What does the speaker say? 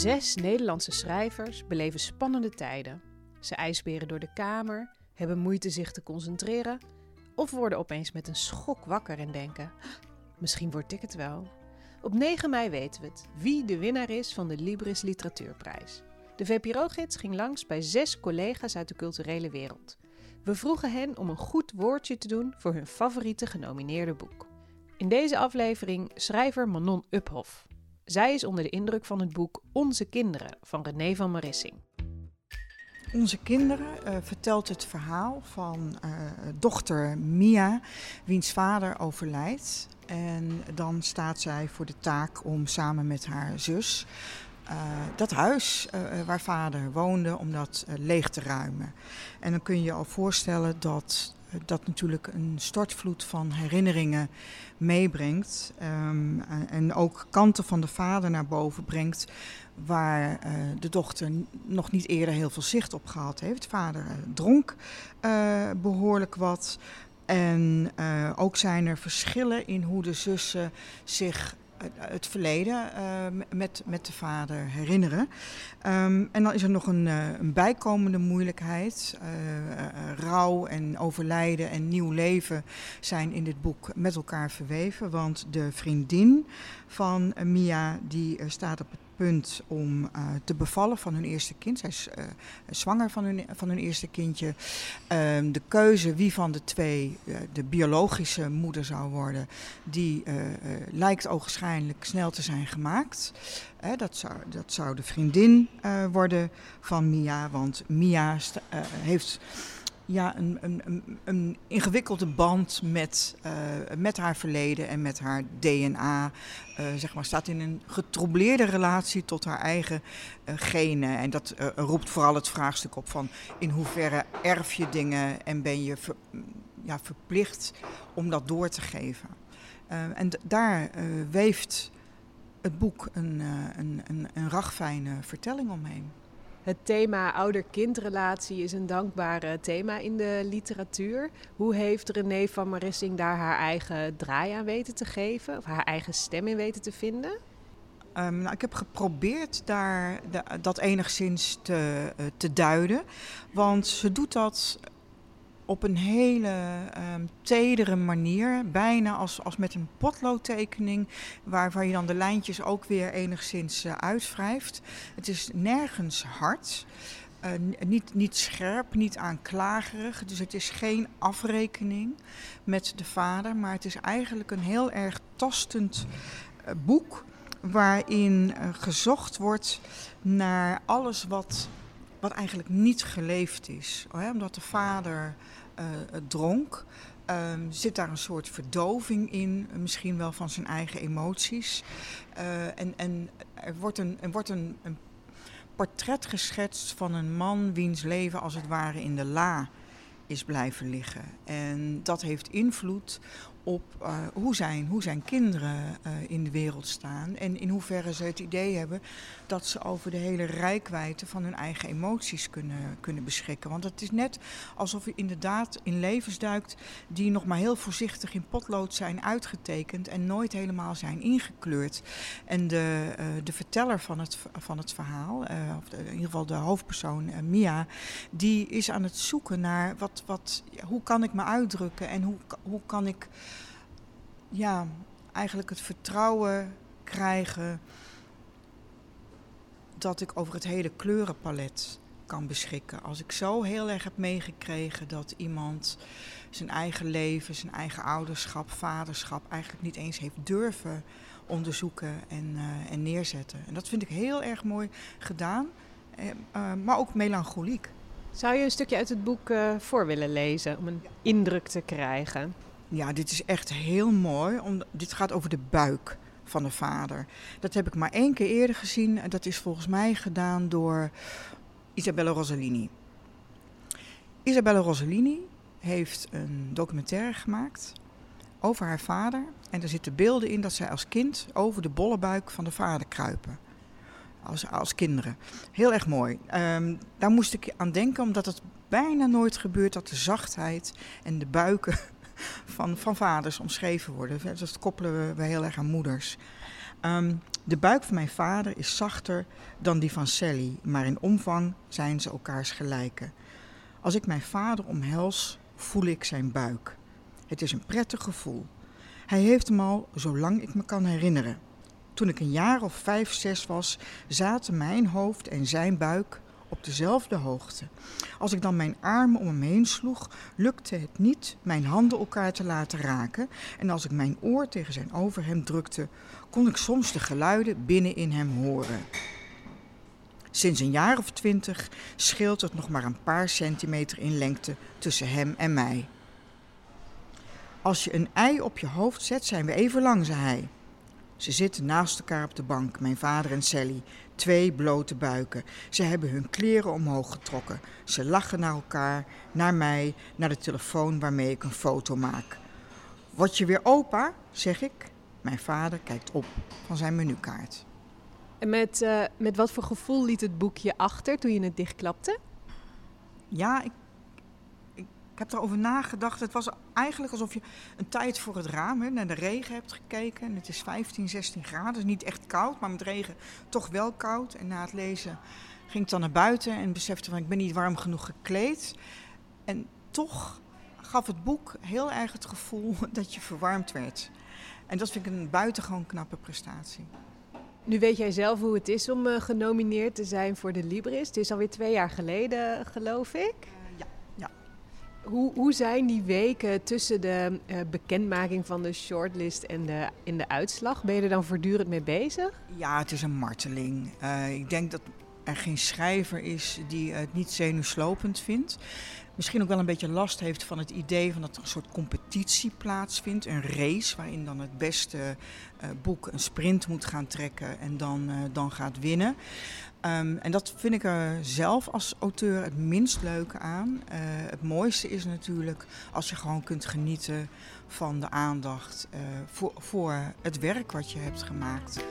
Zes Nederlandse schrijvers beleven spannende tijden. Ze ijsberen door de kamer, hebben moeite zich te concentreren of worden opeens met een schok wakker en denken: misschien word ik het wel. Op 9 mei weten we het wie de winnaar is van de Libris Literatuurprijs. De VPRO-gids ging langs bij zes collega's uit de culturele wereld. We vroegen hen om een goed woordje te doen voor hun favoriete genomineerde boek. In deze aflevering schrijver Manon Uphoff. Zij is onder de indruk van het boek Onze Kinderen van René van Marissing. Onze Kinderen uh, vertelt het verhaal van uh, dochter Mia, wiens vader overlijdt. En dan staat zij voor de taak om samen met haar zus uh, dat huis waar vader woonde, om dat leeg te ruimen. En dan kun je je al voorstellen dat dat natuurlijk een stortvloed van herinneringen meebrengt. Um, en ook kanten van de vader naar boven brengt. Waar uh, de dochter nog niet eerder heel veel zicht op gehad heeft. Vader uh, dronk uh, behoorlijk wat. En ook zijn er verschillen in hoe de zussen zich het verleden uh, met, met de vader herinneren. Um, en dan is er nog een, uh, een bijkomende moeilijkheid. Uh, rouw en overlijden en nieuw leven zijn in dit boek met elkaar verweven. Want de vriendin van Mia die staat op het punt om uh, te bevallen van hun eerste kind. Zij is uh, zwanger van hun, van hun eerste kindje. Uh, de keuze wie van de twee uh, de biologische moeder zou worden, die lijkt ogenschijnlijk snel te zijn gemaakt. dat, zou, dat zou de vriendin worden van Mia, want Mia heeft ja, een, een, een, ingewikkelde band met, uh, met haar verleden en met haar DNA. Uh, zeg maar, staat in een getroubleerde relatie tot haar eigen uh, genen. En dat roept vooral het vraagstuk op van in hoeverre erf je dingen en ben je ver, ja, verplicht om dat door te geven. en daar weeft het boek een, een, een, een ragfijne vertelling omheen. Het thema ouder-kindrelatie is een dankbare thema in de literatuur. Hoe heeft René van Marissing daar haar eigen draai aan weten te geven? Of haar eigen stem in weten te vinden? Um, nou, ik heb geprobeerd daar dat enigszins te, uh, te duiden. Want ze doet dat op een hele um, tedere manier, bijna als, als met een potloodtekening, waar, waar je dan de lijntjes ook weer enigszins uh, uitwrijft. Het is nergens hard. Uh, niet, niet scherp, niet aanklagerig. Dus het is geen afrekening met de vader. Maar het is eigenlijk een heel erg tastend uh, boek. Waarin gezocht wordt naar alles wat, wat eigenlijk niet geleefd is. Omdat de vader dronk. Um, zit daar een soort verdoving in, misschien wel van zijn eigen emoties. Uh, en, en er wordt, een, er wordt een, een portret geschetst van een man wiens leven als het ware in de la is blijven liggen. En dat heeft invloed op uh, hoe, zijn, hoe zijn kinderen uh, in de wereld staan. En in hoeverre ze het idee hebben dat ze over de hele rijkwijde van hun eigen emoties kunnen, kunnen beschikken. Want het is net alsof je inderdaad in levens duikt die nog maar heel voorzichtig in potlood zijn uitgetekend en nooit helemaal zijn ingekleurd. En de, uh, de verteller van het, van het verhaal, of in ieder geval de hoofdpersoon Mia, die is aan het zoeken naar wat, wat, hoe kan ik me uitdrukken en hoe, hoe kan ik ja, eigenlijk het vertrouwen krijgen dat ik over het hele kleurenpalet kan beschikken. Als ik zo heel erg heb meegekregen dat iemand zijn eigen leven, zijn eigen ouderschap, vaderschap eigenlijk niet eens heeft durven onderzoeken en, uh, en neerzetten. En dat vind ik heel erg mooi gedaan, eh, uh, maar ook melancholiek. Zou je een stukje uit het boek uh, voor willen lezen om een indruk te krijgen? Ja, dit is echt heel mooi. Om, dit gaat over de buik van de vader. Dat heb ik maar één keer eerder gezien. En dat is volgens mij gedaan door Isabella Rossellini. Isabella Rossellini heeft een documentaire gemaakt over haar vader. En er zitten beelden in dat zij als kind over de bolle buik van de vader kruipen. Als, als kinderen. Heel erg mooi. Um, daar moest ik aan denken, omdat het bijna nooit gebeurt dat de zachtheid en de buiken van, van vaders omschreven worden. Dat koppelen we, heel erg aan moeders. Um, De buik van mijn vader is zachter dan die van Sally, maar in omvang zijn ze elkaars gelijken. Als ik mijn vader omhels, voel ik zijn buik. Het is een prettig gevoel. Hij heeft hem al zolang ik me kan herinneren. Toen ik een jaar of vijf, zes was, zaten mijn hoofd en zijn buik op dezelfde hoogte. Als ik dan mijn armen om hem heen sloeg, lukte het niet mijn handen elkaar te laten raken. En als ik mijn oor tegen zijn overhemd drukte, kon ik soms de geluiden binnen in hem horen. Sinds een jaar of twintig scheelt het nog maar een paar centimeter in lengte tussen hem en mij. Als je een ei op je hoofd zet, zijn we even lang, zei hij. Ze zitten naast elkaar op de bank, mijn vader en Sally, twee blote buiken. Ze hebben hun kleren omhoog getrokken. Ze lachen naar elkaar, naar mij, naar de telefoon waarmee ik een foto maak. Word je weer opa? zeg ik. Mijn vader kijkt op van zijn menukaart. En met, uh, met wat voor gevoel liet het boekje achter toen je het dichtklapte? Ja, ik ik heb erover nagedacht. Het was eigenlijk alsof je een tijd voor het raam naar de regen hebt gekeken. En het is 15, 16 graden. Niet echt koud, maar met regen toch wel koud. En na het lezen ging ik dan naar buiten en besefte van ik ben niet warm genoeg gekleed. En toch gaf het boek heel erg het gevoel dat je verwarmd werd. En dat vind ik een buitengewoon knappe prestatie. Nu weet jij zelf hoe het is om uh, genomineerd te zijn voor de Libris. Het is alweer twee jaar geleden, geloof ik. Hoe, hoe zijn die weken tussen de uh, bekendmaking van de shortlist en de, in de uitslag? Ben je er dan voortdurend mee bezig? Ja, het is een marteling. Uh, ik denk dat er geen schrijver is die het niet zenuwslopend vindt. Misschien ook wel een beetje last heeft van het idee van dat er een soort competitie plaatsvindt. Een race waarin dan het beste uh, boek een sprint moet gaan trekken en dan, uh, dan gaat winnen. Um, en dat vind ik er zelf als auteur het minst leuke aan. Uh, het mooiste is natuurlijk als je gewoon kunt genieten van de aandacht voor, voor het werk wat je hebt gemaakt.